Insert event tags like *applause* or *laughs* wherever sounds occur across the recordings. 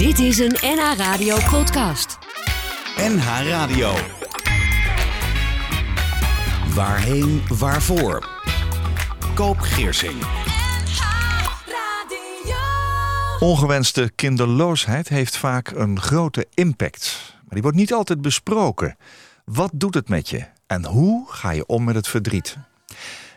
Dit is een NH Radio podcast. NH Radio. Waarheen, waarvoor? Koop Geersing. Ongewenste kinderloosheid heeft vaak een grote impact. Maar die wordt niet altijd besproken. Wat doet het met je? En hoe ga je om met het verdriet?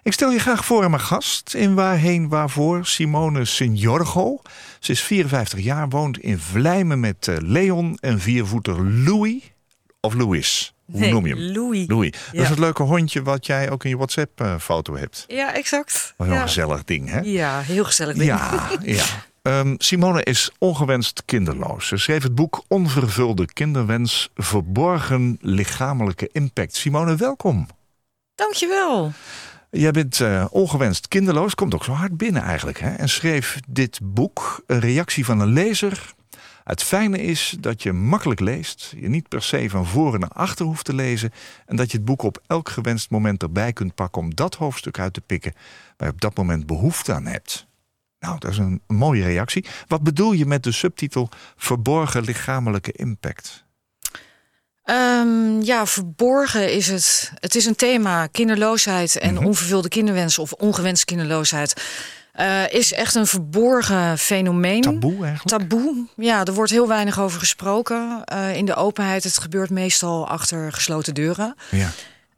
Ik stel je graag voor aan mijn gast in Waarheen Waarvoor, Simone Signorgo. Ze is 54 jaar, woont in Vlijmen met eh, Leon en viervoeter Louis. Of Louis. Hoe Nee, noem je hem? Louis. Louis. Dat is het leuke hondje wat jij ook in je WhatsApp-foto hebt. Ja, exact. Wat een ja. gezellig ding, hè? ja, heel gezellig. ding. Ja, ja. *laughs* Ehm, Simone is ongewenst kinderloos. Ze schreef het boek Onvervulde kinderwens, verborgen lichamelijke impact. Simone, welkom. Dankjewel. Jij bent eh, ongewenst kinderloos, komt ook zo hard binnen eigenlijk. Hè? En schreef dit boek, een reactie van een lezer. Het fijne is dat je makkelijk leest, je niet per se van voren naar achter hoeft te lezen... en dat je het boek op elk gewenst moment erbij kunt pakken om dat hoofdstuk uit te pikken... waar je op dat moment behoefte aan hebt. Nou, dat is een mooie reactie. Wat bedoel je met de subtitel Verborgen lichamelijke impact? Ehm, ja, verborgen is het. Het is een thema, kinderloosheid en Mhm. onvervulde kinderwens of ongewenste kinderloosheid. eh, is echt een verborgen fenomeen. Taboe eigenlijk? Taboe. Ja, er wordt heel weinig over gesproken eh, in de openheid. Het gebeurt meestal achter gesloten deuren. Ja.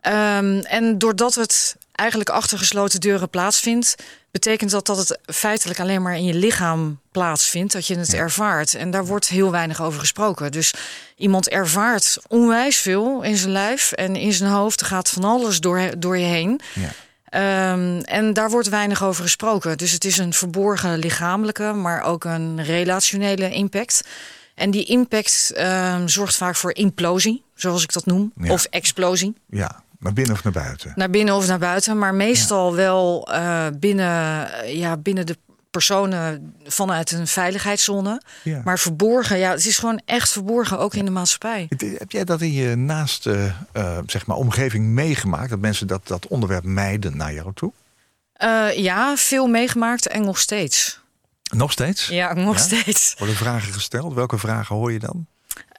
Ehm, en doordat het eigenlijk achter gesloten deuren plaatsvindt, betekent dat dat het feitelijk alleen maar in je lichaam plaatsvindt, dat je het ervaart. En daar wordt heel weinig over gesproken. Dus iemand ervaart onwijs veel in zijn lijf en in zijn hoofd. Gaat van alles door, door je heen. Ja. Ehm, en daar wordt weinig over gesproken. Dus het is een verborgen lichamelijke, maar ook een relationele impact. En die impact ehm, zorgt vaak voor implosie, zoals ik dat noem, Ja. of explosie. ja, naar binnen of naar buiten? Naar binnen of naar buiten, maar meestal wel eh, binnen, ja, binnen de personen vanuit een veiligheidszone. Ja. Maar verborgen, ja, het is gewoon echt verborgen, ook in de maatschappij. Heb jij dat in je naaste eh, zeg maar, omgeving meegemaakt? Dat mensen dat, dat onderwerp mijden naar jou toe? Eh, ja, veel meegemaakt en nog steeds. Nog steeds? Ja, nog Ja? steeds. Worden vragen gesteld? Welke vragen hoor je dan?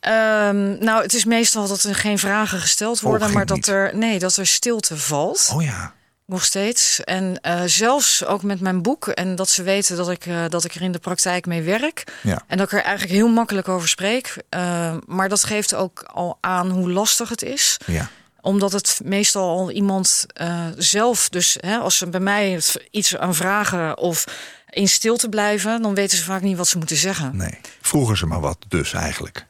Ehm, nou, het is meestal dat er geen vragen gesteld worden, maar dat niet. er, nee, dat er stilte valt. Oh ja. Nog steeds. En eh, zelfs ook met mijn boek. En dat ze weten dat ik, eh, dat ik er in de praktijk mee werk. Ja. En dat ik er eigenlijk heel makkelijk over spreek. Eh, maar dat geeft ook al aan hoe lastig het is. ja. Omdat het meestal al iemand eh, zelf... Dus hè, als ze bij mij iets aan vragen of in stilte blijven... dan weten ze vaak niet wat ze moeten zeggen. Nee. Vroegen ze maar wat dus eigenlijk.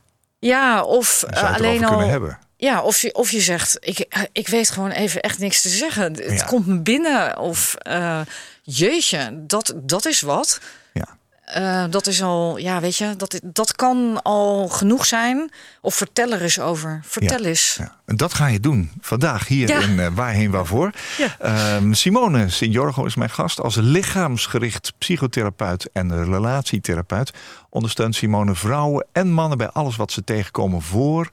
Ja, of eh, alleen al... kunnen hebben. Ja, of je, of je zegt, ik, ik weet gewoon even echt niks te zeggen. Het Ja. komt me binnen. Of eh, jeetje, dat, dat is wat. Eh, dat is al, ja, weet je, dat, dat kan al genoeg zijn. Of vertel er eens over. Vertel eens. Ja. En dat ga je doen vandaag hier Ja. in eh, Waarheen Waarvoor. Ehm, Simone Signorgo is mijn gast. Als lichaamsgericht psychotherapeut en relatietherapeut ondersteunt Simone vrouwen en mannen bij alles wat ze tegenkomen voor,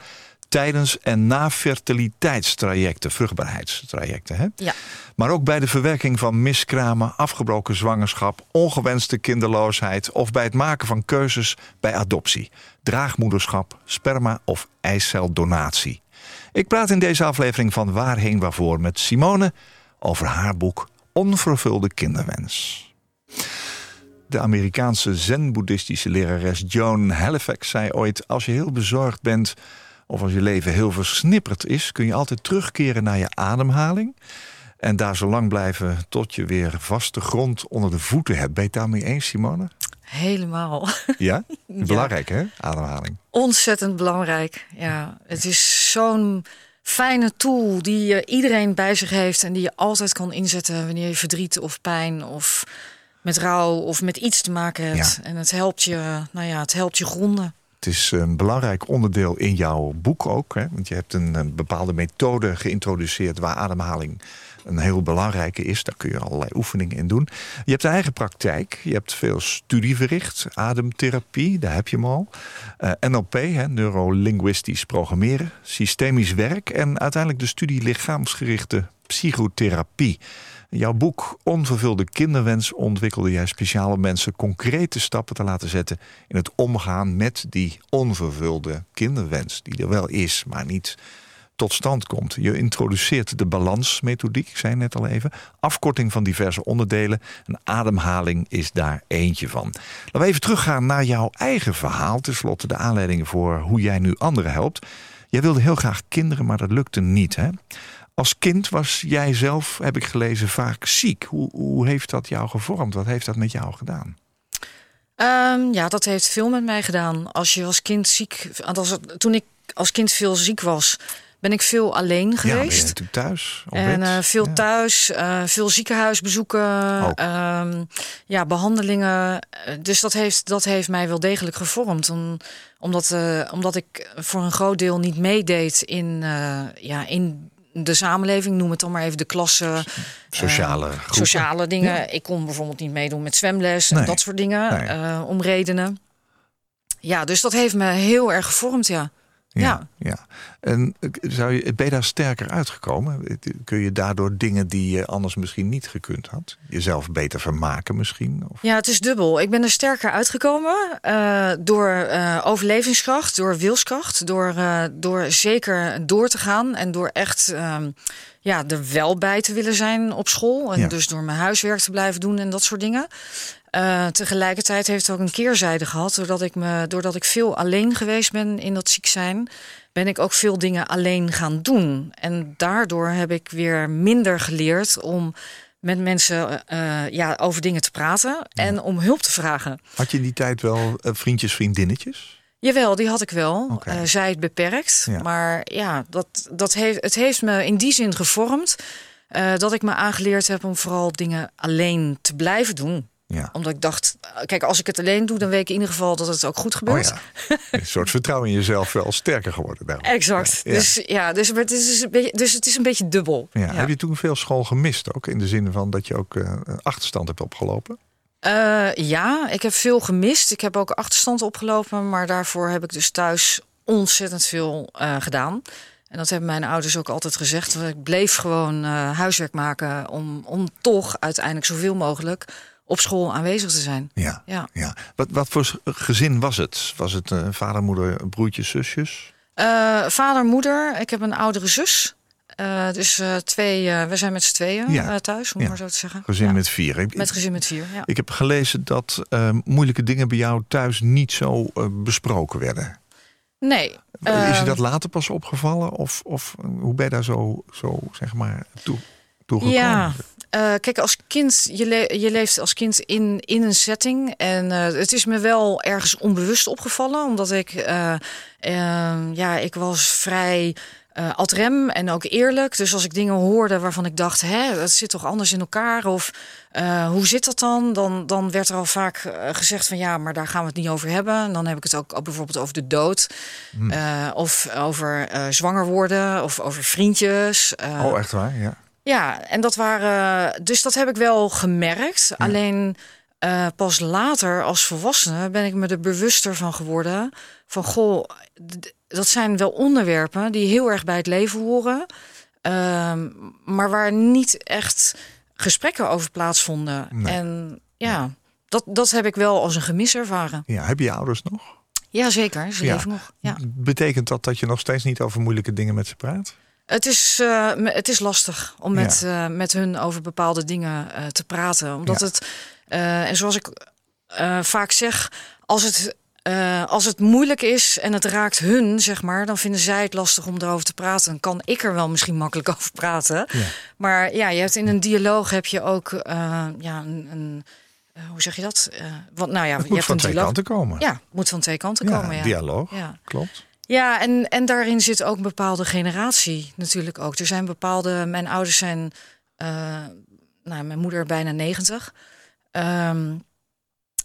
tijdens en na fertiliteitstrajecten, vruchtbaarheidstrajecten. Hè? Ja. Maar ook bij de verwerking van miskramen, afgebroken zwangerschap, ongewenste kinderloosheid of bij het maken van keuzes bij adoptie, draagmoederschap, sperma of eiceldonatie. Ik praat in deze aflevering van Waarheen Waarvoor met Simone over haar boek Onvervulde Kinderwens. De Amerikaanse zen-boeddhistische lerares Joan Halifax zei ooit: Als je heel bezorgd bent of als je leven heel versnipperd is, kun je altijd terugkeren naar je ademhaling. En daar zo lang blijven tot je weer vaste grond onder de voeten hebt. Ben je het daarmee eens, Simone? Helemaal. Ja? *laughs* Belangrijk, hè? Ademhaling. Ontzettend belangrijk. Ja, het is zo'n fijne tool die iedereen bij zich heeft. En die je altijd kan inzetten wanneer je verdriet of pijn of met rouw of met iets te maken hebt. Ja. En het helpt je, nou ja, het helpt je gronden. Het is een belangrijk onderdeel in jouw boek ook. Hè? Want je hebt een, bepaalde methode geïntroduceerd waar ademhaling een heel belangrijke is. Daar kun je allerlei oefeningen in doen. Je hebt eigen praktijk. Je hebt veel studie verricht. Ademtherapie, daar heb je hem al. Eh, NLP, hè, neurolinguistisch programmeren. Systemisch werk. En uiteindelijk de studie lichaamsgerichte psychotherapie. Jouw boek Onvervulde kinderwens ontwikkelde jij speciale mensen concrete stappen te laten zetten in het omgaan met die onvervulde kinderwens, die er wel is, maar niet tot stand komt. Je introduceert de balansmethodiek, ik zei net al even, afkorting van diverse onderdelen. En ademhaling is daar eentje van. Laten we even teruggaan naar jouw eigen verhaal, tenslotte de aanleidingen voor hoe jij nu anderen helpt. Jij wilde heel graag kinderen, maar dat lukte niet. Hè? Als kind was jij zelf, heb ik gelezen, vaak ziek. Hoe, hoe heeft dat jou gevormd? Wat heeft dat met jou gedaan? Ehm, ja, dat heeft veel met mij gedaan. Als je als kind ziek, als, toen ik als kind veel ziek was, ben ik veel alleen geweest. Ja, ben thuis. En uh, veel thuis, uh, veel ziekenhuisbezoeken, um, ja, behandelingen. Dus dat heeft, dat heeft mij wel degelijk gevormd. Om, omdat, omdat ik voor een groot deel niet meedeed in, ja, in de samenleving, noem het dan maar even de klasse. Sociale, sociale dingen. Ik kon bijvoorbeeld niet meedoen met zwemles en dat soort dingen. om redenen. Ja, dus dat heeft me heel erg gevormd, ja. Ja, ja. En zou je, ben je daar sterker uitgekomen? Kun je daardoor dingen die je anders misschien niet gekund had? Jezelf beter vermaken misschien? Of? Ja, het is dubbel. Ik ben er sterker uitgekomen uh, door uh, overlevingskracht, door wilskracht, door, uh, door zeker door te gaan en door echt ehm, ja, er wel bij te willen zijn op school. En ja. dus door mijn huiswerk te blijven doen en dat soort dingen. Uh, tegelijkertijd heeft het ook een keerzijde gehad. Doordat ik, me, doordat ik veel alleen geweest ben in dat ziek zijn, ben ik ook veel dingen alleen gaan doen. En daardoor heb ik weer minder geleerd om met mensen uh, ja, over dingen te praten en om hulp te vragen. Had je in die tijd wel vriendjes, vriendinnetjes? Jawel, die had ik wel. Okay. Uh, zij het beperkt. Ja. Maar ja, dat, dat heeft, het heeft me in die zin gevormd. Uh, dat ik me aangeleerd heb om vooral dingen alleen te blijven doen. Ja. Omdat ik dacht, kijk, als ik het alleen doe, dan weet ik in ieder geval dat het ook goed gebeurt. Oh ja. *laughs* Een soort vertrouwen in jezelf wel sterker geworden. Daarom. Exact. Ja. Dus ja, dus het, is een beetje, dus het is een beetje dubbel. Ja. Heb je toen veel school gemist ook? In de zin van dat je ook uh, achterstand hebt opgelopen? Uh, ja, ik heb veel gemist. Ik heb ook achterstand opgelopen, maar daarvoor heb ik dus thuis ontzettend veel uh, gedaan. En dat hebben mijn ouders ook altijd gezegd. Ik bleef gewoon uh, huiswerk maken om, om toch uiteindelijk zoveel mogelijk op school aanwezig te zijn. Ja, ja. ja. Wat, wat voor gezin was het? Was het uh, vader, moeder, broertjes, zusjes? Uh, vader, moeder. Ik heb een oudere zus. Uh, dus uh, twee, uh, we zijn met z'n tweeën ja. thuis, om ja. maar zo te zeggen. Gezin ja. met vier. Met gezin met vier, ja. Ik heb gelezen dat moeilijke dingen bij jou thuis niet zo besproken werden. Nee. Is je dat later pas opgevallen? Of, of hoe ben je daar zo, zo zeg maar, toe, toe Ja, uh, kijk, als kind, je, le je leeft als kind in, in een setting. En uh, het is me wel ergens onbewust opgevallen. Omdat ik, uh, ja, ik was vrij uh, ad rem en ook eerlijk. Dus als ik dingen hoorde waarvan ik dacht, hè, het zit toch anders in elkaar? Of hoe zit dat dan? dan? Dan werd er al vaak gezegd van ja, maar daar gaan we het niet over hebben. En dan heb ik het ook, ook bijvoorbeeld over de dood. Hmm. of over zwanger worden of over vriendjes. oh, echt waar? Ja. Ja, en dat waren. Dus dat heb ik wel gemerkt. Ja. Alleen uh, pas later, als volwassene, ben ik me er bewuster van geworden. Van goh, dat zijn wel onderwerpen die heel erg bij het leven horen. Uh, maar waar niet echt gesprekken over plaatsvonden. Nee. En ja, dat, dat heb ik wel als een gemis ervaren. Ja, heb je ouders nog? Ja, zeker. Ze ja. leven nog. Ja. Betekent dat dat je nog steeds niet over moeilijke dingen met ze praat? Het is, uh, het is lastig om met, ja. uh, met hun over bepaalde dingen uh, te praten. Omdat ja. het, en zoals ik vaak zeg, als het, als het moeilijk is en het raakt hun, zeg maar, dan vinden zij het lastig om erover te praten. Dan kan ik er wel misschien makkelijk *laughs* over praten. Ja. Maar ja, je hebt in een dialoog heb je ook ja, een, een hoe zeg je dat? want nou ja, het je hebt van twee kanten komen. Ja, moet van twee kanten ja, komen. Ja, dialoog. Ja. Klopt. Ja, en, en daarin zit ook een bepaalde generatie natuurlijk ook. Er zijn bepaalde. Mijn ouders zijn. Uh, nou, mijn moeder bijna 90. Um,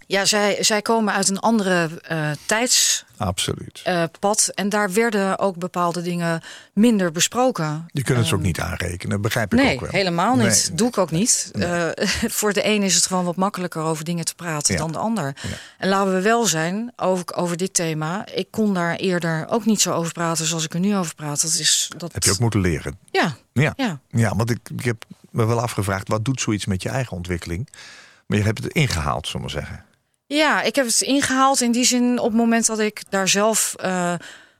ja, zij, zij komen uit een andere uh, tijds. Absoluut. Uh, pad. En daar werden ook bepaalde dingen minder besproken. Je kunt het ook niet aanrekenen, begrijp ik nee, ook wel. Helemaal niet. Nee, Doe ik ook niet. Nee. Uh, *laughs* voor de een is het gewoon wat makkelijker over dingen te praten ja. dan de ander. Ja. En laten we wel zijn over, over dit thema. Ik kon daar eerder ook niet zo over praten zoals ik er nu over praat. Dat is, dat... Heb je ook moeten leren? Ja. Ja, ja. ja want ik, ik heb me wel afgevraagd, wat doet zoiets met je eigen ontwikkeling? Maar je hebt het ingehaald, zullen we zeggen. Ja, ik heb het ingehaald in die zin op het moment dat ik daar zelf uh,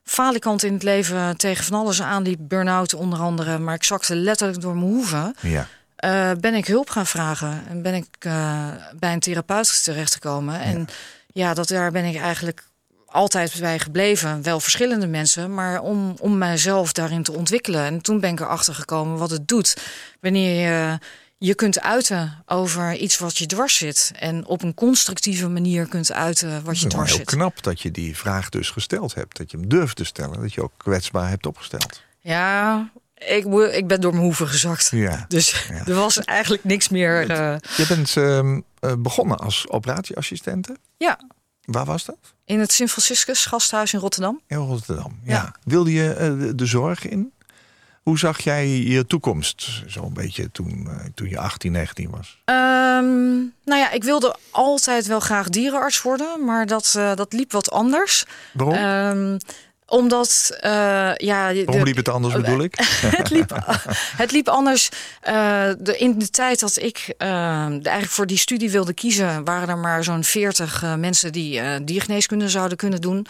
falikant in het leven tegen van alles aanliep. Burn-out onder andere, maar ik zakte letterlijk door mijn hoeven. Ja. Uh, ben ik hulp gaan vragen en ben ik uh, bij een therapeut terechtgekomen. Ja. En ja, dat daar ben ik eigenlijk altijd bij gebleven. Wel verschillende mensen, maar om, om mijzelf daarin te ontwikkelen. En toen ben ik erachter gekomen wat het doet wanneer je je kunt uiten over iets wat je dwars zit. En op een constructieve manier kunt uiten wat je dwars heel zit. knap dat je die vraag dus gesteld hebt. Dat je hem durft te stellen. Dat je ook kwetsbaar hebt opgesteld. Ja, ik, ik ben door mijn hoeven gezakt. Ja. Dus ja. *laughs* er was eigenlijk niks meer. Uh... Je bent uh, begonnen als operatieassistente? Ja. Waar was dat? In het Sint Franciscus gasthuis in Rotterdam. In Rotterdam, ja. ja. Wilde je uh, de zorg in? Hoe zag jij je toekomst zo'n beetje toen, uh, toen je 18, 19 was? Um, nou ja, ik wilde altijd wel graag dierenarts worden, maar dat, uh, dat liep wat anders. Waarom? Um, omdat, uh, ja... Waarom liep het anders, bedoel ik? *laughs* het, liep, het liep anders. Uh, de, in de tijd dat ik uh, eigenlijk voor die studie wilde kiezen... waren er maar zo'n 40 mensen die diergeneeskunde zouden kunnen doen.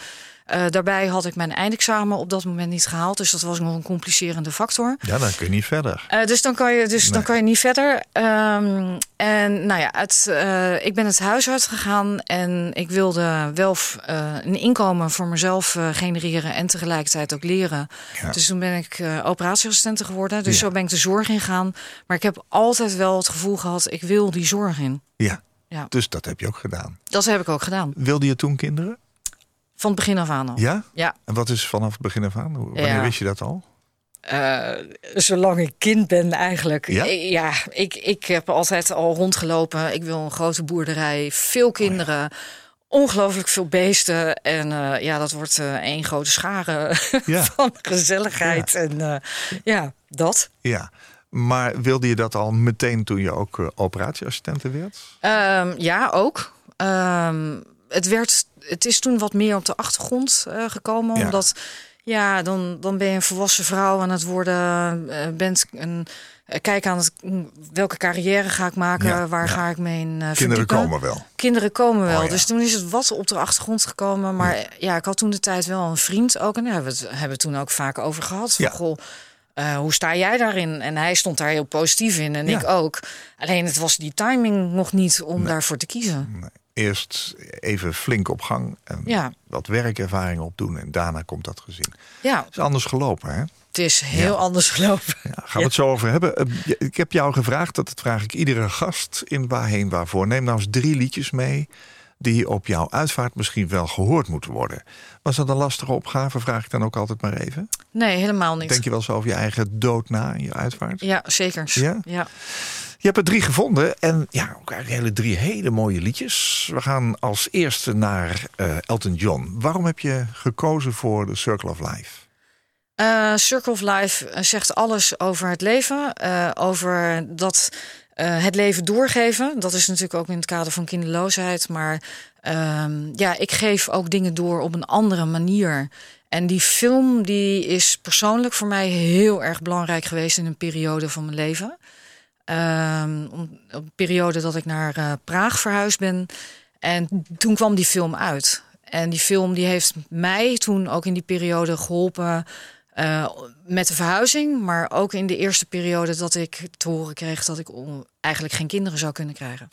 Uh, daarbij had ik mijn eindexamen op dat moment niet gehaald. Dus dat was nog een complicerende factor. Ja, dan kun je niet verder. Uh, dus dan kan je, dus nee. dan kan je niet verder. Um, en nou ja, het, uh, ik ben het huis uit gegaan. En ik wilde wel een inkomen voor mezelf genereren. En tegelijkertijd ook leren. Ja. Dus toen ben ik operatieassistente geworden. Dus ja. zo ben ik de zorg ingegaan. Maar ik heb altijd wel het gevoel gehad, ik wil die zorg in. Ja, ja. dus dat heb je ook gedaan. Dat heb ik ook gedaan. Wilde je toen kinderen? Van het begin af aan al. Ja? Ja. En wat is vanaf het begin af aan? Wanneer ja. wist je dat al? Uh, zolang ik kind ben eigenlijk. Ja, ja ik, ik heb altijd al rondgelopen. Ik wil een grote boerderij, veel kinderen. Oh ja. Ongelooflijk veel beesten. En uh, ja, dat wordt uh, één grote schare *laughs* ja. van gezelligheid. Ja. En ja, dat. Ja. Maar wilde je dat al meteen toen je ook operatieassistente werd? Um, ja, ook. Um, het, werd, het is toen wat meer op de achtergrond uh, gekomen. Ja. Omdat ja, dan, dan ben je een volwassen vrouw aan het worden. Uh, bent een, uh, kijk aan het, welke carrière ga ik maken. Ja, waar ja. ga ik mee in Kinderen komen wel. Kinderen komen wel. Oh. Dus toen is het wat op de achtergrond gekomen. Maar ja. ik had toen de tijd wel een vriend ook. En daar hebben we het hebben we toen ook vaak over gehad. Van, goh, uh, hoe sta jij daarin? En hij stond daar heel positief in en Ja. ik ook. Alleen het was die timing nog niet om daarvoor te kiezen. Nee. Eerst even flink op gang en Ja. wat werkervaring opdoen en daarna komt dat gezin. Ja, Het is anders gelopen, hè? het is heel Ja. anders gelopen. Ja, gaan we het zo over hebben. Eh, je- Ik heb jou gevraagd, dat vraag ik iedere gast in Waarheen Waarvoor. Neem nou eens drie liedjes mee die op jouw uitvaart misschien wel gehoord moeten worden. Was dat een lastige opgave, vraag ik dan ook altijd maar even. Nee, helemaal niet. Denk je wel eens over je eigen dood na in je uitvaart? Ja, zeker. Ja? ja. Je hebt er drie gevonden en ja, ook eigenlijk hele drie hele mooie liedjes. We gaan als eerste naar eh, Elton John. Waarom heb je gekozen voor The Circle of Life? Eh, Circle of Life eh, zegt alles over het leven. over dat eh, het leven doorgeven. Dat is natuurlijk ook in het kader van kinderloosheid. Maar ehm, ja, ik geef ook dingen door op een andere manier. En die film die is persoonlijk voor mij heel erg belangrijk geweest in een periode van mijn leven. Ehm, om- een periode dat ik naar eh, Praag verhuisd ben. En toen kwam die film uit. En die film die heeft mij toen ook in die periode geholpen eh, met de verhuizing. Maar ook in de eerste periode dat ik te horen kreeg dat ik eigenlijk geen kinderen zou kunnen krijgen.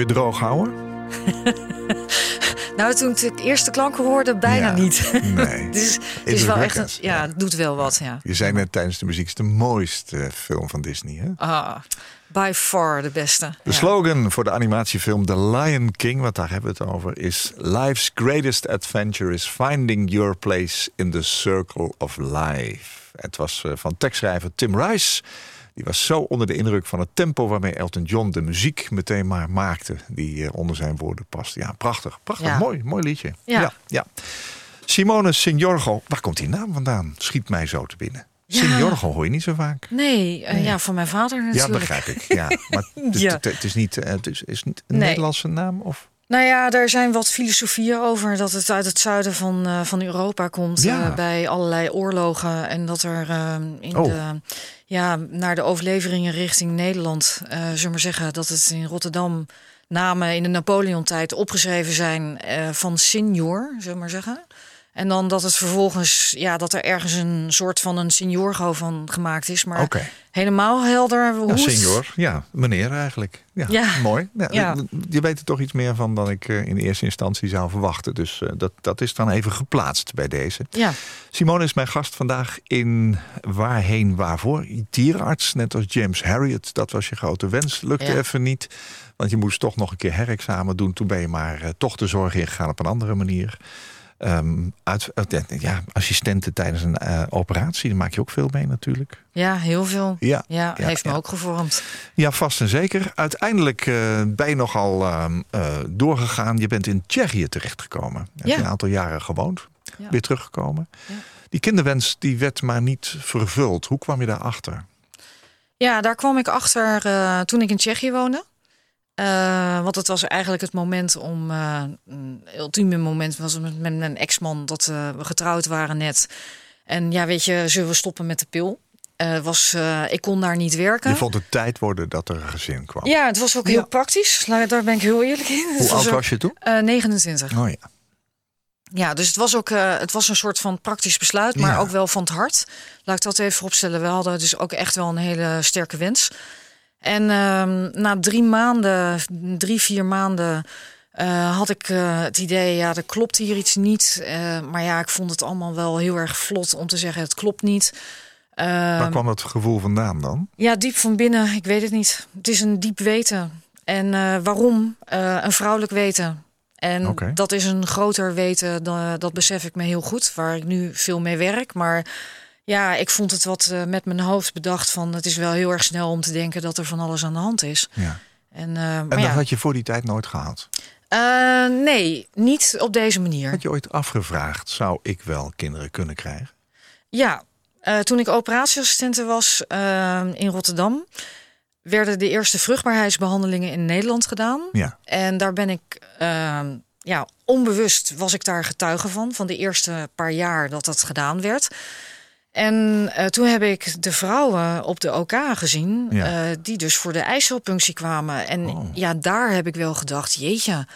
Je droog houden? *laughs* Nou, toen ik de eerste klanken hoorde, bijna Ja. niet. Nee. *laughs* het is, het is wel echt een, ja, het doet wel wat, ja. Je zei net tijdens de muziek, het is de mooiste film van Disney. Hè? Ah, by far de beste. De ja. slogan voor de animatiefilm The Lion King, want daar hebben we het over, is Life's greatest adventure is finding your place in the circle of life. Het was eh, van tekstschrijver Tim Rice. Die was zo onder de indruk van het tempo waarmee Elton John de muziek meteen maar maakte, die eh, onder zijn woorden past. Ja, prachtig, prachtig, Ja. mooi, mooi liedje. Ja. ja, ja. Simone Signorgo, waar komt die naam vandaan? Schiet mij zo te binnen. Ja. Signorgo hoor je niet zo vaak. Nee, eh, ja, van mijn vader Ja, natuurlijk. begrijp ik. Ja, maar *laughs* het, Ja. is niet, eh, het is, is niet een Nee. Nederlandse naam? Of? Nou ja, er zijn wat filosofieën over dat het uit het zuiden van, van Europa komt. Ja. bij allerlei oorlogen. En dat er eh, in Oh. de, ja, naar de overleveringen richting Nederland, eh zullen we maar zeggen, dat het in Rotterdam namen in de Napoleon-tijd opgeschreven zijn eh, van senior, zullen we maar zeggen. En dan dat het vervolgens, ja, dat er ergens een soort van een seniorgo van gemaakt is. Maar helemaal helder hoe Ja, senior. Ja, meneer eigenlijk. Ja, Ja. mooi. Ja, Ja. Je weet er toch iets meer van dan ik eh, in eerste instantie zou verwachten. Dus eh, dat, dat is dan even geplaatst bij deze. Ja, Simone is mijn gast vandaag in Waarheen Waarvoor. Dierenarts, net als James Harriet. Dat was je grote wens. Lukte even niet. Want je moest toch nog een keer herexamen doen. Toen ben je maar eh, toch de zorg ingegaan op een andere manier. Ehm, uit, uit- ja, assistenten tijdens een eh, operatie. Daar maak je ook veel mee natuurlijk. ja, heel veel. Ja, Ja, Ja, heeft me ja. ook gevormd. Ja, vast en zeker. Uiteindelijk eh, ben je nogal ehm, eh, doorgegaan. Je bent in Tsjechië terechtgekomen. Je hebt een aantal jaren gewoond. Weer teruggekomen. Die kinderwens die werd maar niet vervuld. Hoe kwam je daarachter? Ja, daar kwam ik achter toen ik in Tsjechië woonde. Eh, want het was eigenlijk het moment om, eh, een ultieme moment was met, mijn ex-man dat eh, we getrouwd waren net. En ja, weet je, zullen we stoppen met de pil? Eh, was, eh, ik kon daar niet werken. Je vond het tijd worden dat er een gezin kwam. Ja, het was ook heel Ja. praktisch. Daar ben ik heel eerlijk in. Hoe oud ook- was je toen? eh, 29. Oh ja. Ja, dus het was ook eh, het was een soort van praktisch besluit, maar Ja. ook wel van het hart. Laat ik dat even vooropstellen. We hadden dus ook echt wel een hele sterke wens. En ehm, na drie maanden, drie, vier maanden, eh, had ik eh, het idee, ja, er klopt hier iets niet. Eh, maar ja, ik vond het allemaal wel heel erg vlot om te zeggen, het klopt niet. Waar Ehm, kwam dat gevoel vandaan dan? ja, diep van binnen, ik weet het niet. Het is een diep weten. En waarom? Een vrouwelijk weten. En dat is een groter weten, dan, dat besef ik me heel goed, waar ik nu veel mee werk. Maar ja, ik vond het wat eh, met mijn hoofd bedacht van het is wel heel erg snel om te denken dat er van alles aan de hand is. Ja. En, eh, maar En dat ja, had je voor die tijd nooit gehad. Eh, nee, niet op deze manier. Had je ooit afgevraagd, zou ik wel kinderen kunnen krijgen? Ja, toen ik operatieassistente was in Rotterdam, werden de eerste vruchtbaarheidsbehandelingen in Nederland gedaan. Ja. En daar ben ik, ja, onbewust was ik daar getuige van, van de eerste paar jaar dat dat gedaan werd. En eh, toen heb ik de vrouwen op de OK gezien, Ja. eh, die dus voor de ijsselpunctie kwamen. En Oh. ja, daar heb ik wel gedacht, jeetje,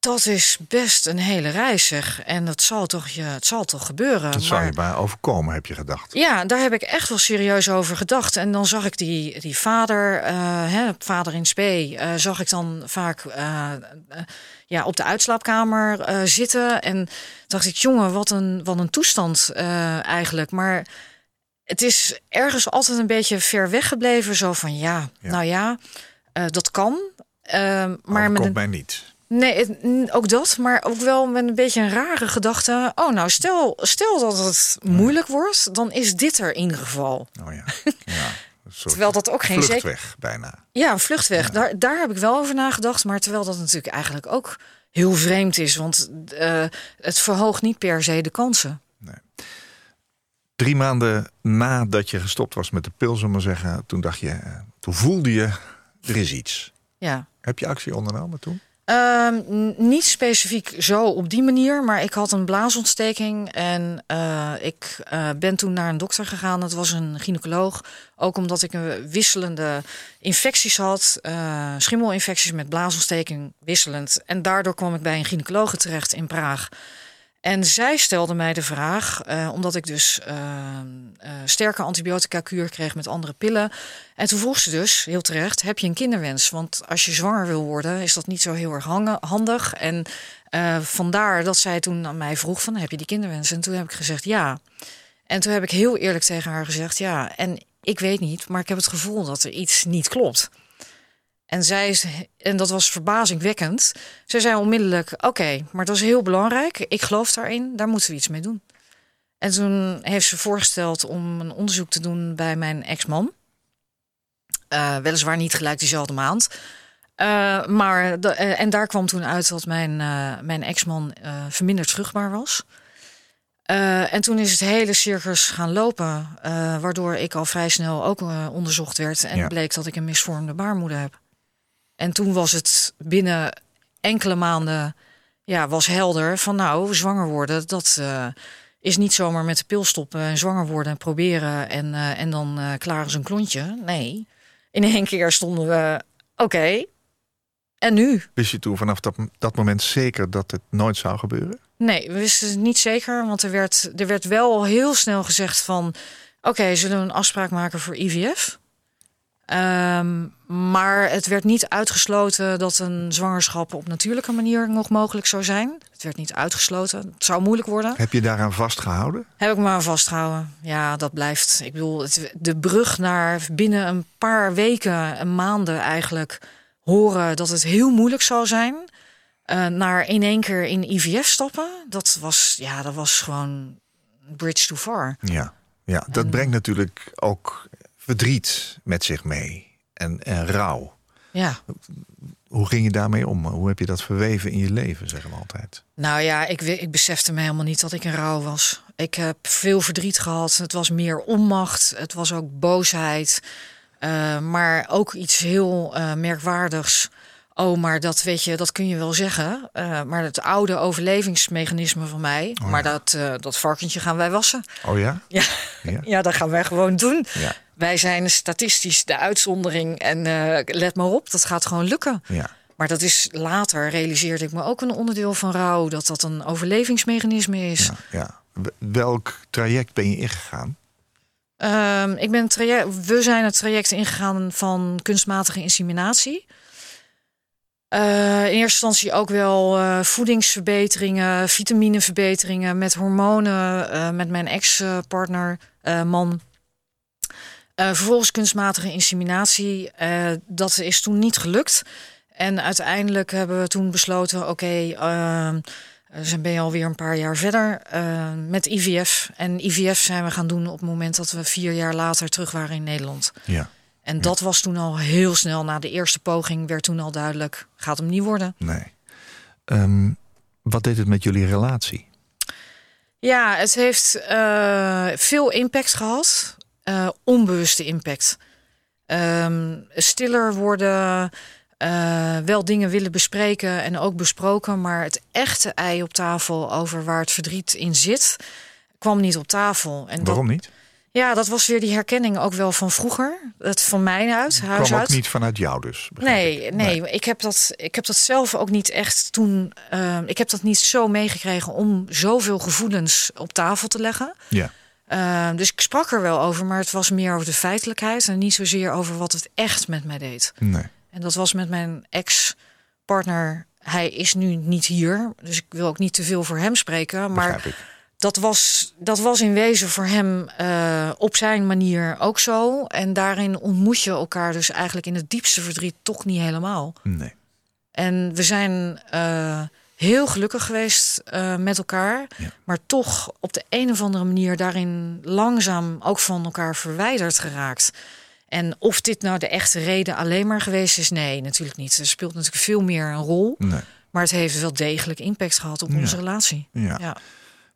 dat is best een hele reis zeg. En dat zal toch, je, het zal toch gebeuren. Dat zou Maar- je bij overkomen, heb je gedacht. ja, daar heb ik echt wel serieus over gedacht. En dan zag ik die, die vader, eh, hè, vader in spe, eh, zag ik dan vaak eh, ja, op de uitslaapkamer zitten. En dacht ik, jongen, wat een, wat een toestand eigenlijk. Maar het is ergens altijd een beetje ver weggebleven. Zo van, ja, Ja. nou ja, dat kan. Maar met komt een, mij niet. Nee, het- ook dat, maar ook wel met een beetje een rare gedachte. Oh, nou, stel, stel dat het moeilijk wordt, dan is dit er in ieder geval. Oh ja. *laughs* ja. Terwijl dat ook geen zeker. vluchtweg bijna. Ja, een vluchtweg. Daar, daar heb ik wel over nagedacht. Maar terwijl dat natuurlijk eigenlijk ook heel vreemd is. Want eh, het verhoogt niet per se de kansen. Drie maanden nadat je gestopt was met de pil, zullen maar zeggen, toen dacht je, eh, toen voelde je, er is iets. Ja. Heb je actie ondernomen toen? Ehm, niet specifiek zo op die manier, maar ik had een blaasontsteking en eh, ik eh, ben toen naar een dokter gegaan. Dat was een gynaecoloog, ook omdat ik een wisselende infecties had, eh, schimmelinfecties met blaasontsteking wisselend. En daardoor kwam ik bij een gynaecoloog terecht in Praag. En zij stelde mij de vraag, eh, omdat ik dus eh, eh, sterke antibiotica-kuur kreeg met andere pillen. En toen vroeg ze dus, heel terecht, heb je een kinderwens? Want als je zwanger wil worden, is dat niet zo heel erg handig. En vandaar dat zij toen aan mij vroeg van, heb je die kinderwens? En toen heb ik gezegd ja. En toen heb ik heel eerlijk tegen haar gezegd ja. En ik weet niet, maar ik heb het gevoel dat er iets niet klopt. En zij is, en dat was verbazingwekkend. Zij zei onmiddellijk: Oké, maar dat is heel belangrijk. Ik geloof daarin, daar moeten we iets mee doen. En toen heeft ze voorgesteld om een onderzoek te doen bij mijn ex-man. Eh, weliswaar niet gelijk diezelfde maand. Eh, maar de- eh, en daar kwam toen uit dat mijn, mijn ex-man verminderd vruchtbaar was. En toen is het hele circus gaan lopen, waardoor ik al vrij snel ook onderzocht werd. En Ja. bleek dat ik een misvormde baarmoeder heb. En toen was het binnen enkele maanden ja, was helder van nou, zwanger worden, dat eh, is niet zomaar met de pil stoppen en zwanger worden en proberen en, eh, en dan eh klaar is een klontje. Nee, in één keer stonden we, oké, En nu? Wist je toen vanaf dat, dat moment zeker dat het nooit zou gebeuren? Nee, we wisten het niet zeker. Want er werd, er werd wel heel snel gezegd van... oké, zullen we een afspraak maken voor IVF? Ehm, maar het werd niet uitgesloten dat een zwangerschap op natuurlijke manier nog mogelijk zou zijn. Het werd niet uitgesloten. Het zou moeilijk worden. Heb je daaraan vastgehouden? Heb ik me aan vastgehouden. Ja, dat blijft. Ik bedoel, het, de brug naar binnen een paar weken, een maanden eigenlijk, horen dat het heel moeilijk zou zijn. eh, naar in één keer in IVF stappen. Dat was, ja, dat was gewoon bridge too far. Ja, ja dat En- brengt natuurlijk ook verdriet met zich mee. En, en rouw. Ja. Hoe ging je daarmee om? Hoe heb je dat verweven in je leven, zeggen we altijd? Nou ja, ik, ik besefte me helemaal niet dat ik in rouw was. Ik heb veel verdriet gehad. Het was meer onmacht. Het was ook boosheid. Eh, maar ook iets heel eh, merkwaardigs. Oh, maar dat weet je, dat kun je wel zeggen. Eh, maar het oude overlevingsmechanisme van mij. Oh Maar dat, eh, dat varkentje gaan wij wassen. Oh ja? *laughs* Ja. Ja. ja, dat gaan wij gewoon doen. Ja. Wij zijn statistisch de uitzondering. En eh, let maar op, dat gaat gewoon lukken. Ja. Maar dat is later realiseerde ik me ook een onderdeel van rouw. Dat dat een overlevingsmechanisme is. ja, Welk traject ben je ingegaan? Ehm, ik ben traject, we zijn het traject ingegaan van kunstmatige inseminatie. Eh, in eerste instantie ook wel eh, voedingsverbeteringen, vitamineverbeteringen met hormonen, eh, met mijn ex-partner, man. Vervolgens kunstmatige inseminatie. Dat is toen niet gelukt. En uiteindelijk hebben we toen besloten: oké, ehm, dus dan ben je alweer een paar jaar verder met IVF. En IVF zijn we gaan doen op het moment dat we vier jaar later terug waren in Nederland. Ja. En dat was toen al heel snel. Na de eerste poging werd toen al duidelijk: gaat hem niet worden. Nee. Ehm, wat deed het met jullie relatie? Ja, het heeft eh, veel impact gehad. Eh, onbewuste impact. Ehm, stiller worden, eh, wel dingen willen bespreken en ook besproken, maar het echte ei op tafel over waar het verdriet in zit, kwam niet op tafel. En Waarom dat, niet? Ja, dat was weer die herkenning ook wel van vroeger. Het van mij uit, huis Kwam ook uit. niet vanuit jou dus? Nee, ik. nee, Ik, heb dat, ik heb dat zelf ook niet echt toen. ehm, ik heb dat niet zo meegekregen om zoveel gevoelens op tafel te leggen. Ja. Ehm, dus ik sprak er wel over, maar het was meer over de feitelijkheid en niet zozeer over wat het echt met mij deed. Nee. En dat was met mijn ex-partner. Hij is nu niet hier, dus ik wil ook niet te veel voor hem spreken. Maar. Dat was, dat was in wezen voor hem eh, op zijn manier ook zo. En daarin ontmoet je elkaar dus eigenlijk in het diepste verdriet toch niet helemaal. Nee. En we zijn eh, heel gelukkig geweest eh, met elkaar. Ja. Maar toch op de een of andere manier daarin langzaam ook van elkaar verwijderd geraakt. En of dit nou de echte reden alleen maar geweest is, nee, natuurlijk niet. Er speelt natuurlijk veel meer een rol. nee. Maar het heeft wel degelijk impact gehad op onze relatie. Ja. Ja.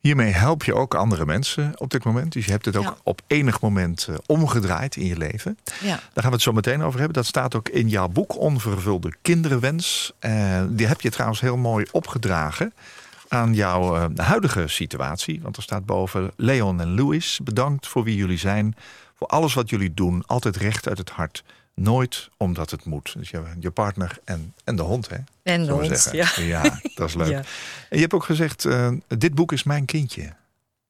Hiermee help je ook andere mensen op dit moment. Dus je hebt het ook Ja. op enig moment eh, omgedraaid in je leven. ja. Daar gaan we het zo meteen over hebben. Dat staat ook in jouw boek Onvervulde Kinderenwens. Eh, die heb je trouwens heel mooi opgedragen aan jouw eh, huidige situatie. Want er staat boven Leon en Louis. Bedankt voor wie jullie zijn. Voor alles wat jullie doen. Altijd recht uit het hart. Nooit omdat het moet. Dus je, je partner en, en de hond, hè? En de hond, zeggen. ja. ja, dat is leuk. *laughs* Ja. En je hebt ook gezegd, eh, dit boek is mijn kindje.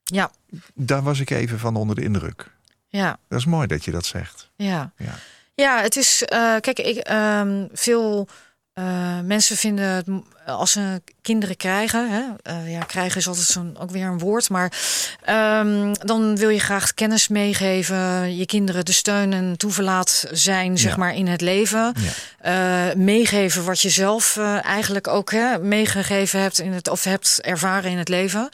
Ja, Daar was ik even van onder de indruk. ja, Dat is mooi dat je dat zegt. ja. Ja. Ja, het is. eh, kijk, ik, ehm, veel eh, mensen vinden het, als ze kinderen krijgen. Hè, eh, ja, krijgen is altijd zo'n ook weer een woord. Maar ehm, dan wil je graag kennis meegeven. Je kinderen de steun en toeverlaat zijn, zeg maar, in het leven. Ja. Eh, meegeven wat je zelf eigenlijk ook hè, meegegeven hebt in het, of hebt ervaren in het leven.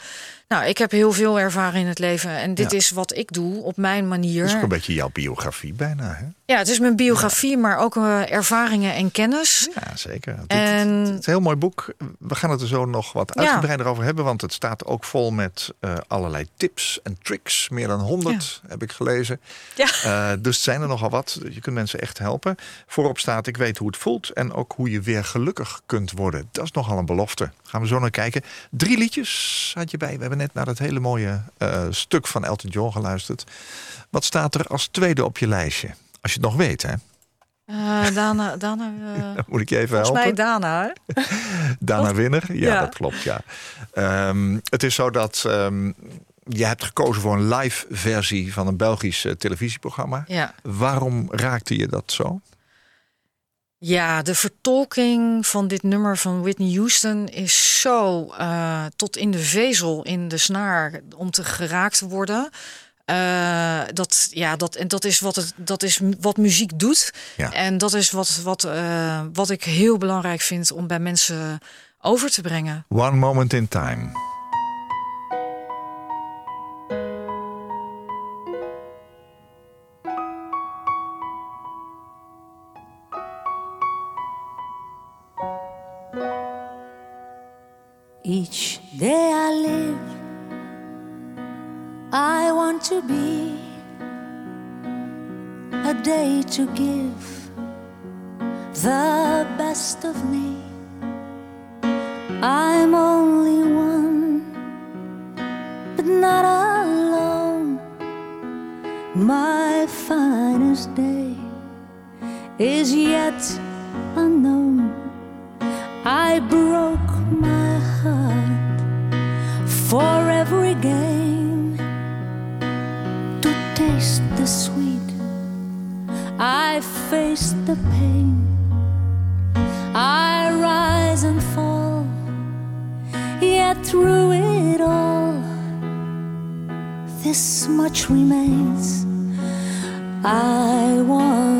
Nou, ik heb heel veel ervaren in het leven. En dit Ja. is wat ik doe op mijn manier. Dat is ook een beetje jouw biografie bijna, hè? Ja, het is mijn biografie, maar ook eh, ervaringen en kennis. Ja, zeker. En- Het is een heel mooi boek. We gaan het er zo nog wat Ja. uitgebreider over hebben. Want het staat ook vol met eh, allerlei tips en tricks. Meer dan 100 heb ik gelezen. Ja. Eh, dus het zijn er nogal wat. Je kunt mensen echt helpen. Voorop staat, ik weet hoe het voelt. En ook hoe je weer gelukkig kunt worden. Dat is nogal een belofte. Gaan we zo naar kijken. Drie liedjes had je bij. We hebben net naar dat hele mooie eh, stuk van Elton John geluisterd. Wat staat er als tweede op je lijstje? Als je het nog weet, hè? Eh, Dana, Dana eh, *laughs* Moet ik je even volgens helpen? mij Dana. hè? *laughs* Dana Winner? Ja, Ja. dat klopt, ja. Ehm, het is zo dat ehm, je hebt gekozen voor een live versie van een Belgisch televisieprogramma. Ja. Waarom raakte je dat zo? Ja, de vertolking van dit nummer van Whitney Houston is zo eh, tot in de vezel, in de snaar, om te geraakt te worden. Eh, dat, ja, dat, en dat is, wat het, dat is wat muziek doet. Ja. En dat is wat, wat, eh, wat ik heel belangrijk vind om bij mensen over te brengen. One Moment in Time. Each day I live, I want to be a day to give the best of me. I'm only one, but not alone. My finest day is yet unknown. I broke my heart for every gain to taste the sweet. I face the pain. I rise and fall, yet through it all, this much remains. I want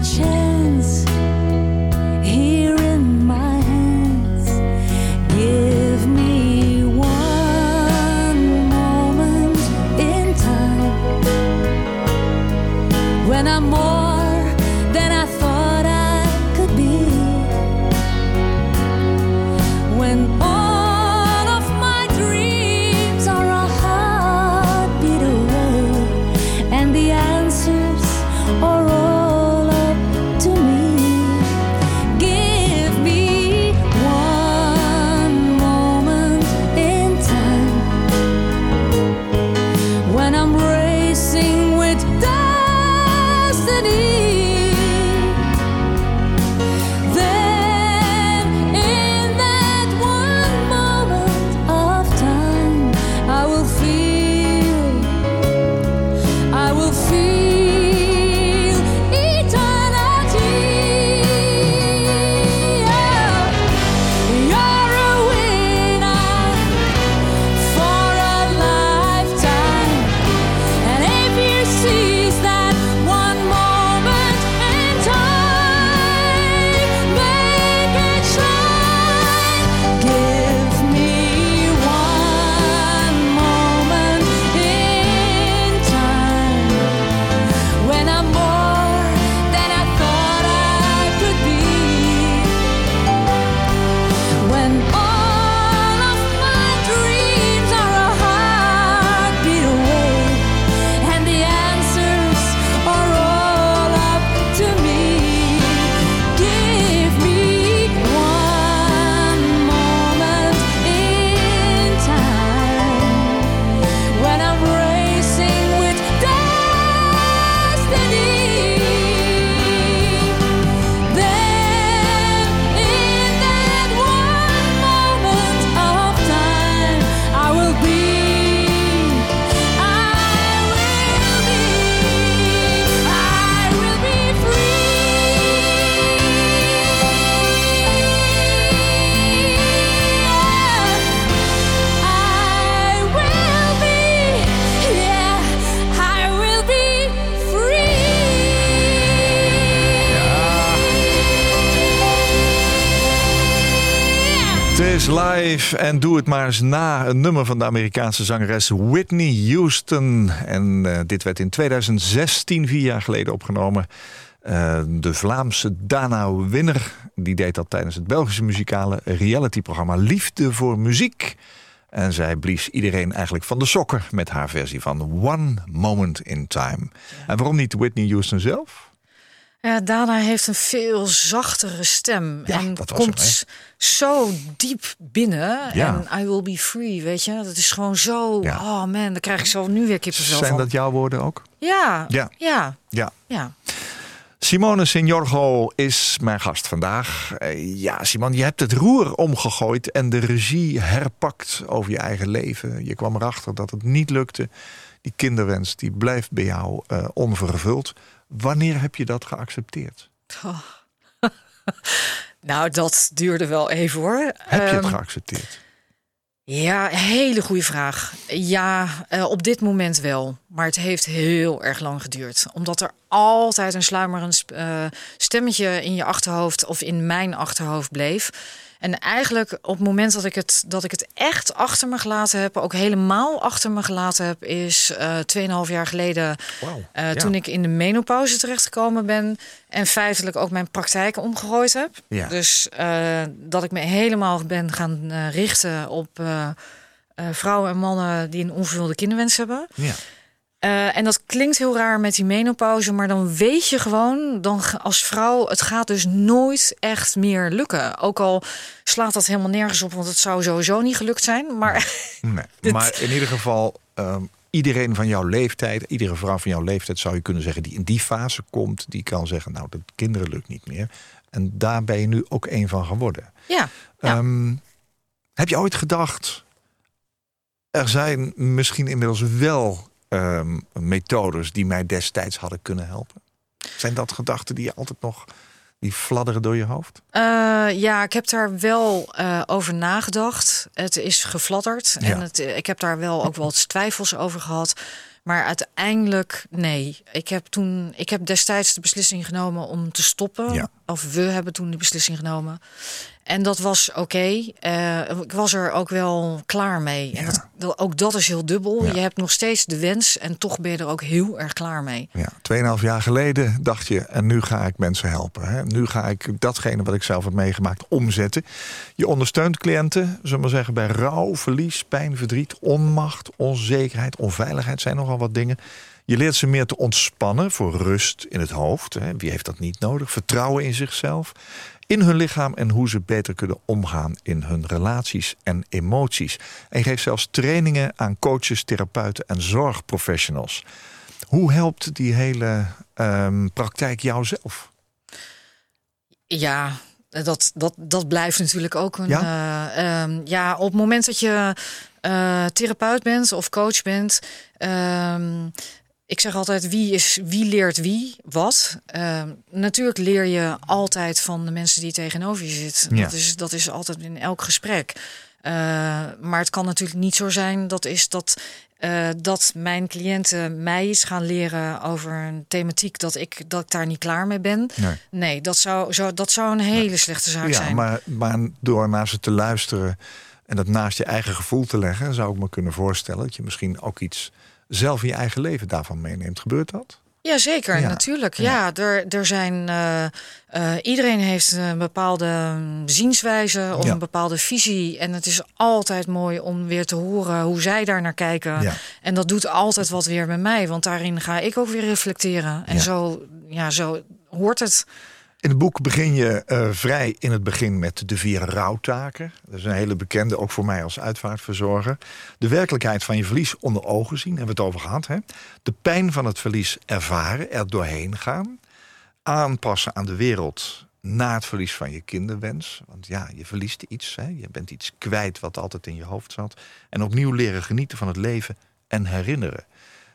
前。En doe het maar eens na. Een nummer van de Amerikaanse zangeres Whitney Houston. En eh, dit werd in 2016, vier jaar geleden, opgenomen. Eh, de Vlaamse Dana Winner die deed dat tijdens het Belgische muzikale realityprogramma Liefde voor Muziek. En zij blies iedereen eigenlijk van de sokken met haar versie van One Moment in Time. En waarom niet Whitney Houston zelf? Ja, Dana heeft een veel zachtere stem. Ja, en komt hem, zo diep binnen. Ja. En I will be free, weet je. Dat is gewoon zo... Ja. Oh man, daar krijg ik zo nu weer kippenvel Zijn van. dat jouw woorden ook? Ja, Ja. ja, Ja. ja. Simone Signorgo is mijn gast vandaag. Eh, ja, Simon, je hebt het roer omgegooid en de regie herpakt over je eigen leven. Je kwam erachter dat het niet lukte. Die kinderwens die blijft bij jou eh, onvervuld. Wanneer heb je dat geaccepteerd? *laughs* Nou, dat duurde wel even hoor. Heb je het Ehm, geaccepteerd? Ja, hele goede vraag. Ja, eh, op dit moment wel. Maar het heeft heel erg lang geduurd. Omdat er altijd een sluimerend eh, stemmetje in je achterhoofd of in mijn achterhoofd bleef. En eigenlijk op het moment dat ik het, dat ik het echt achter me gelaten heb, ook helemaal achter me gelaten heb, is eh 2,5 jaar geleden. Eh, ja. Toen ik in de menopauze terechtgekomen ben en feitelijk ook mijn praktijk omgegooid heb. Ja. Dus dat ik me helemaal ben gaan richten op vrouwen en mannen die een onvervulde kinderwens hebben. Ja. Eh, en dat klinkt heel raar met die menopauze, maar dan weet je gewoon, dan als vrouw, het gaat dus nooit echt meer lukken. Ook al slaat dat helemaal nergens op, want het zou sowieso niet gelukt zijn. Maar Nee. *laughs* *laughs* Maar in ieder geval, ehm, iedereen van jouw leeftijd, iedere vrouw van jouw leeftijd zou je kunnen zeggen, die in die fase komt, die kan zeggen, nou, de kinderen lukt niet meer. En daar ben je nu ook een van geworden. ja, ja. Ehm, heb je ooit gedacht, er zijn misschien inmiddels wel ehm, methodes die mij destijds hadden kunnen helpen? Zijn dat gedachten die je altijd nog, die fladderen door je hoofd? Eh, ja, ik heb daar wel eh, over nagedacht. Het is gefladderd. Ja. En het, ik heb daar wel ook wel eens twijfels over gehad. Maar uiteindelijk, nee. Ik heb, toen, ik heb destijds de beslissing genomen om te stoppen. Ja. Of we hebben toen de beslissing genomen. En dat was oké. Eh, ik was er ook wel klaar mee. En dat, dat- ook dat is heel dubbel. Ja. Je hebt nog steeds de wens en toch ben je er ook heel erg klaar mee. Ja, 2,5 jaar geleden dacht je, en nu ga ik mensen helpen. Hè? Nu ga ik datgene wat ik zelf heb meegemaakt omzetten. Je ondersteunt cliënten, zullen we maar zeggen, bij rouw, verlies, pijn, verdriet, onmacht, onzekerheid, onveiligheid zijn nogal wat dingen. Je leert ze meer te ontspannen voor rust in het hoofd. Hè? Wie heeft dat niet nodig? Vertrouwen in zichzelf, in hun lichaam en hoe ze beter kunnen omgaan in hun relaties en emoties. En geeft zelfs trainingen aan coaches, therapeuten en zorgprofessionals. Hoe helpt die hele ehm, praktijk jou zelf? Ja, dat, dat, dat blijft natuurlijk ook een. Ja? Ja, ja op het moment dat je eh, therapeut bent of coach bent. ehm, ik zeg altijd, wie, is, wie leert wie wat? Ehm, natuurlijk leer je altijd van de mensen die tegenover je zitten. Ja. Dat, is, dat is altijd in elk gesprek. Eh, maar het kan natuurlijk niet zo zijn dat is dat, eh, dat mijn cliënten mij iets gaan leren over een thematiek dat ik, dat ik daar niet klaar mee ben. Nee. Nee, dat zou, zou, dat zou een hele slechte zaak Ja, zijn. maar, maar door naar ze te luisteren en dat naast je eigen gevoel te leggen, zou ik me kunnen voorstellen dat je misschien ook iets zelf in je eigen leven daarvan meeneemt. Gebeurt dat? Jazeker, Ja. natuurlijk. Ja. Er, er zijn. eh, eh, iedereen heeft een bepaalde zienswijze of Ja. een bepaalde visie. En het is altijd mooi om weer te horen hoe zij daar naar kijken. Ja. En dat doet altijd wat weer met mij, want daarin ga ik ook weer reflecteren. En zo, ja, zo hoort het. In het boek begin je eh, vrij in het begin met de vier rouwtaken. Dat is een hele bekende, ook voor mij als uitvaartverzorger. De werkelijkheid van je verlies onder ogen zien, hebben we het over gehad. Hè? De pijn van het verlies ervaren, er doorheen gaan. Aanpassen aan de wereld na het verlies van je kinderwens. Want ja, je verliest iets. Hè? Je bent iets kwijt wat altijd in je hoofd zat. En opnieuw leren genieten van het leven en herinneren.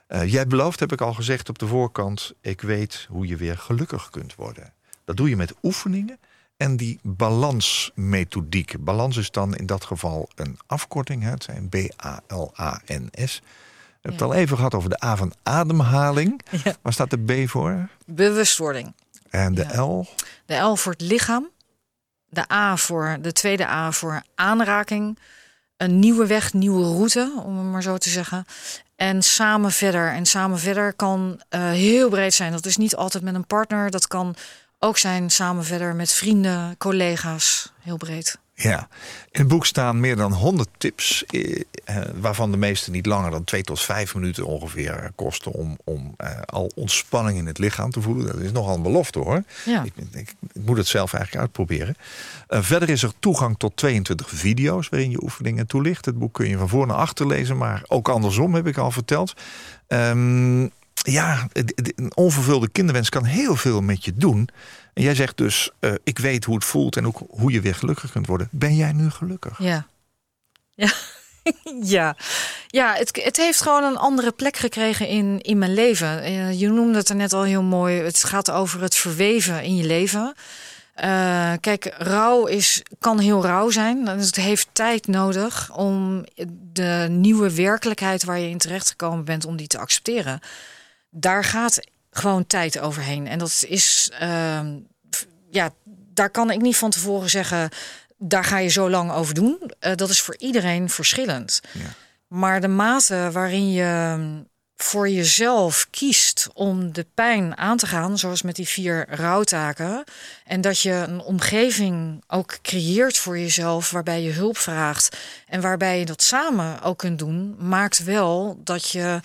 Eh, jij belooft, heb ik al gezegd op de voorkant... ik weet hoe je weer gelukkig kunt worden. Dat doe je met oefeningen en die balansmethodiek. Balans is dan in dat geval een afkorting. Hè? Het zijn B-A-L-A-N-S. We hebben het al even gehad over de A van ademhaling. Ja. Waar staat de B voor? Bewustwording. En de Ja. L? De L voor het lichaam. de A voor de tweede A voor aanraking. Een nieuwe weg, nieuwe route, om het maar zo te zeggen. En samen verder. En samen verder kan eh, heel breed zijn. Dat is niet altijd met een partner. Dat kan ook zijn samen verder met vrienden, collega's. Heel breed. Ja, in het boek staan meer dan 100 tips, eh, eh, waarvan de meeste niet langer dan 2 tot 5 minuten ongeveer kosten om, om eh, al ontspanning in het lichaam te voelen. Dat is nogal een belofte hoor. Ja. Ik, ik, ik moet het zelf eigenlijk uitproberen. Eh, verder is er toegang tot 22 video's waarin je oefeningen toelicht. Het boek kun je van voor naar achter lezen, maar ook andersom heb ik al verteld. Ehm, ja, een onvervulde kinderwens kan heel veel met je doen. En jij zegt dus, eh, ik weet hoe het voelt en ook hoe je weer gelukkig kunt worden. Ben jij nu gelukkig? Ja. Ja. *laughs* ja. Ja, het, het heeft gewoon een andere plek gekregen in, in mijn leven. Eh, je noemde het er net al heel mooi. Het gaat over het verweven in je leven. Eh, kijk, rouw is, kan heel rauw zijn. Het heeft tijd nodig om de nieuwe werkelijkheid waar je in terecht gekomen bent, om die te accepteren. Daar gaat gewoon tijd overheen. En dat is, ehm, ja, daar kan ik niet van tevoren zeggen, daar ga je zo lang over doen. Eh, dat is voor iedereen verschillend. Ja. Maar de mate waarin je mm, voor jezelf kiest om de pijn aan te gaan, zoals met die vier rouwtaken, en dat je een omgeving ook creëert voor jezelf waarbij je hulp vraagt en waarbij je dat samen ook kunt doen, maakt wel dat je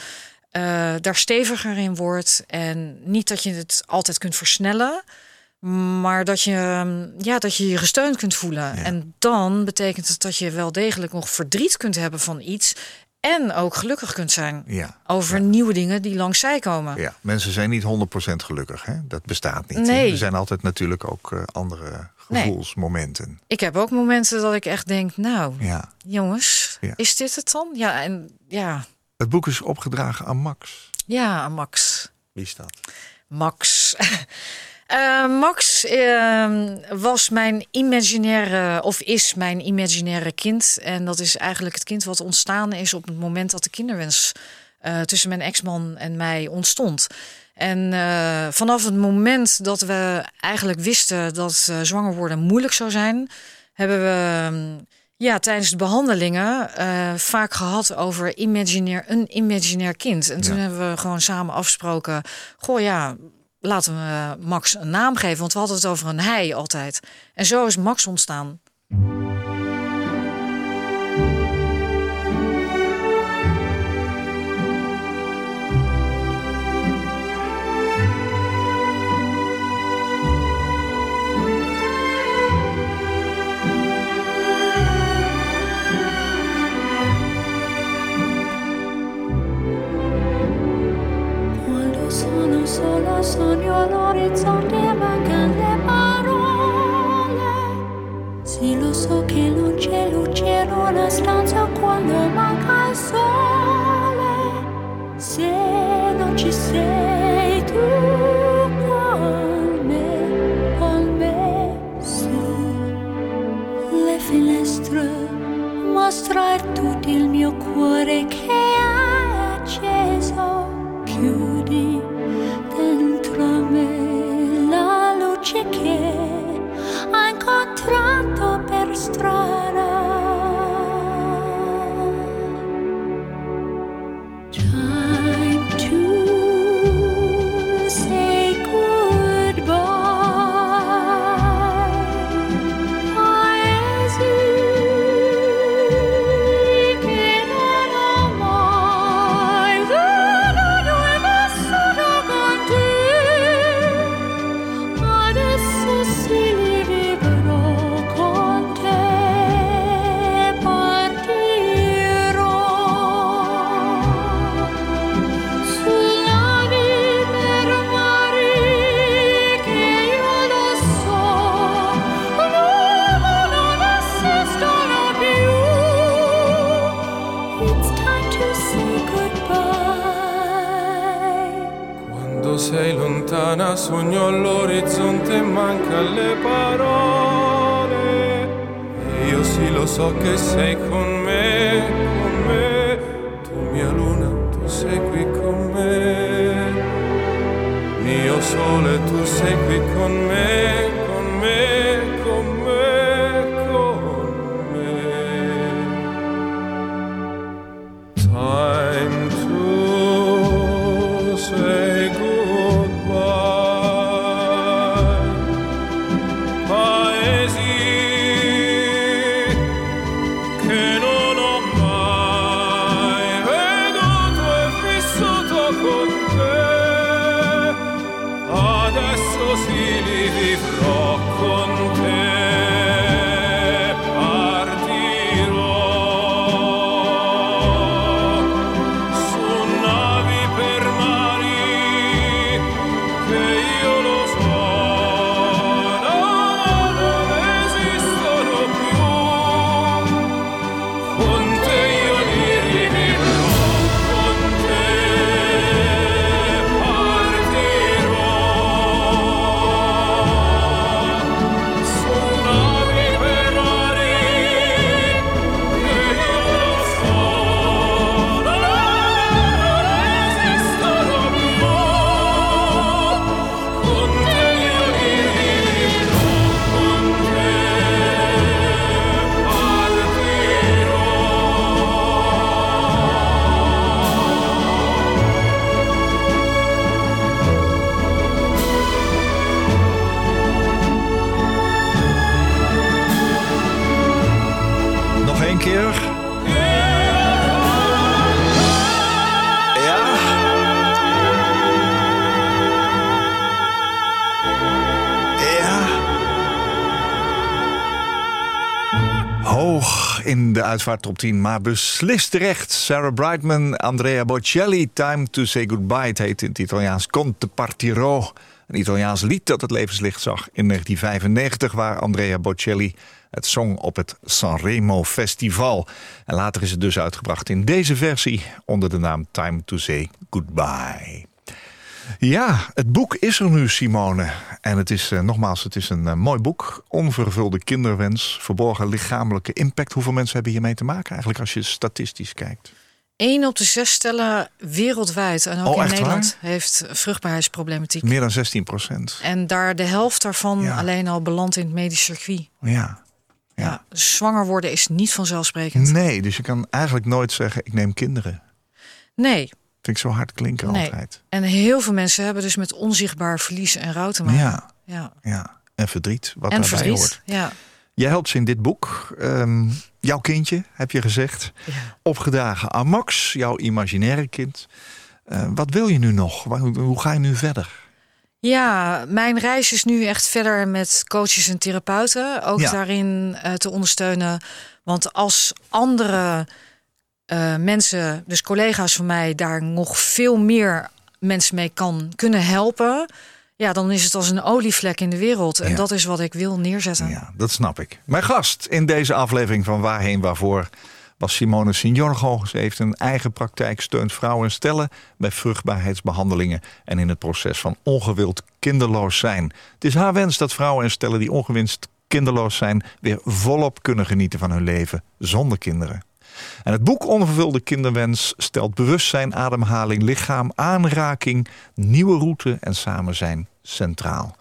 eh, daar steviger in wordt en niet dat je het altijd kunt versnellen. Maar dat je, mm, ja, dat je je gesteund kunt voelen. Ja. En dan betekent het dat je wel degelijk nog verdriet kunt hebben van iets. En ook gelukkig kunt zijn Ja. over nieuwe dingen die langs zij komen. Ja, mensen zijn niet 100% gelukkig. Hè? Dat bestaat niet. Nee. Er zijn altijd natuurlijk ook eh, andere Nee. gevoelsmomenten. Ik heb ook momenten dat ik echt denk, nou, jongens, is dit het dan? Ja, en ja, Het boek is opgedragen aan Max. ja, Max. Wie is dat? Max. *laughs* Eh, Max ehm, was mijn imaginaire, of is mijn imaginaire kind. En dat is eigenlijk het kind wat ontstaan is op het moment dat de kinderwens eh, tussen mijn ex-man en mij ontstond. En eh, vanaf het moment dat we eigenlijk wisten dat zwanger worden moeilijk zou zijn, hebben we ehm, ja, tijdens de behandelingen eh, vaak gehad over imaginair, een imaginair kind. En toen Ja. hebben we gewoon samen afgesproken: goh ja, laten we Max een naam geven. Want we hadden het over een hij altijd. En zo is Max ontstaan. Sono solo sogno l'orizzonte e mancano le parole. Sì, lo so che non c'è luce in una stanza quando manca uitvaart top 10, maar beslist terecht. Sarah Brightman, Andrea Bocelli, Time to Say Goodbye. Het heet in het Italiaans Conte Partirò. Een Italiaans lied dat het levenslicht zag in 1995... waar Andrea Bocelli het zong op het Sanremo Festival. En later is het dus uitgebracht in deze versie... onder de naam Time to Say Goodbye. Ja, het boek is er nu, Simone. En het is, eh, nogmaals, het is een eh, mooi boek. Onvervulde kinderwens, verborgen lichamelijke impact. Hoeveel mensen hebben hiermee te maken eigenlijk als je statistisch kijkt? 1 op de zes stellen wereldwijd en ook Oh, in Nederland heeft vruchtbaarheidsproblematiek. Meer dan 16 procent. En daar de helft daarvan Ja. alleen al belandt in het medisch circuit. Ja. Ja. dus zwanger worden is niet vanzelfsprekend. Nee, dus je kan eigenlijk nooit zeggen, ik neem kinderen. Nee. Vind ik zo hard klinken nee. altijd. En heel veel mensen hebben dus met onzichtbaar verlies en rouw te maken. Ja, ja. ja. En verdriet, wat En daarbij verdriet. hoort. Ja. Jij helpt ze in dit boek. Ehm, jouw kindje, heb je gezegd. Ja. Opgedragen aan Max, jouw imaginaire kind. Eh, wat wil je nu nog? Hoe, hoe ga je nu verder? Ja, mijn reis is nu echt verder met coaches en therapeuten. Ook Ja. daarin eh, te ondersteunen. Want als andere eh, mensen, dus collega's van mij, daar nog veel meer mensen mee kan kunnen helpen. Ja, dan is het als een olievlek in de wereld. En Ja. dat is wat ik wil neerzetten. Ja, dat snap ik. Mijn gast in deze aflevering van Waarheen Waarvoor was Simone Signorgo. Ze heeft een eigen praktijk, steunt vrouwen en stellen bij vruchtbaarheidsbehandelingen en in het proces van ongewild kinderloos zijn. Het is haar wens dat vrouwen en stellen die ongewinst kinderloos zijn weer volop kunnen genieten van hun leven zonder kinderen. En het boek Onvervulde Kinderwens stelt bewustzijn, ademhaling, lichaam, aanraking, nieuwe route en samen zijn centraal.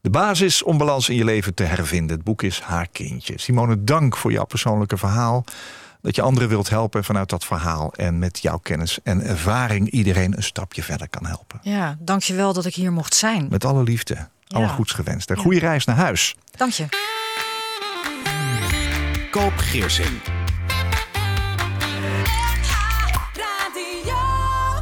De basis om balans in je leven te hervinden. Het boek is Haar Kindje. Simone, dank voor jouw persoonlijke verhaal. Dat je anderen wilt helpen vanuit dat verhaal. En met jouw kennis en ervaring iedereen een stapje verder kan helpen. Ja, dankjewel dat ik hier mocht zijn. Met alle liefde. Alle Ja. goeds gewenst. En goede reis naar huis. Dank je. Koop Geersing.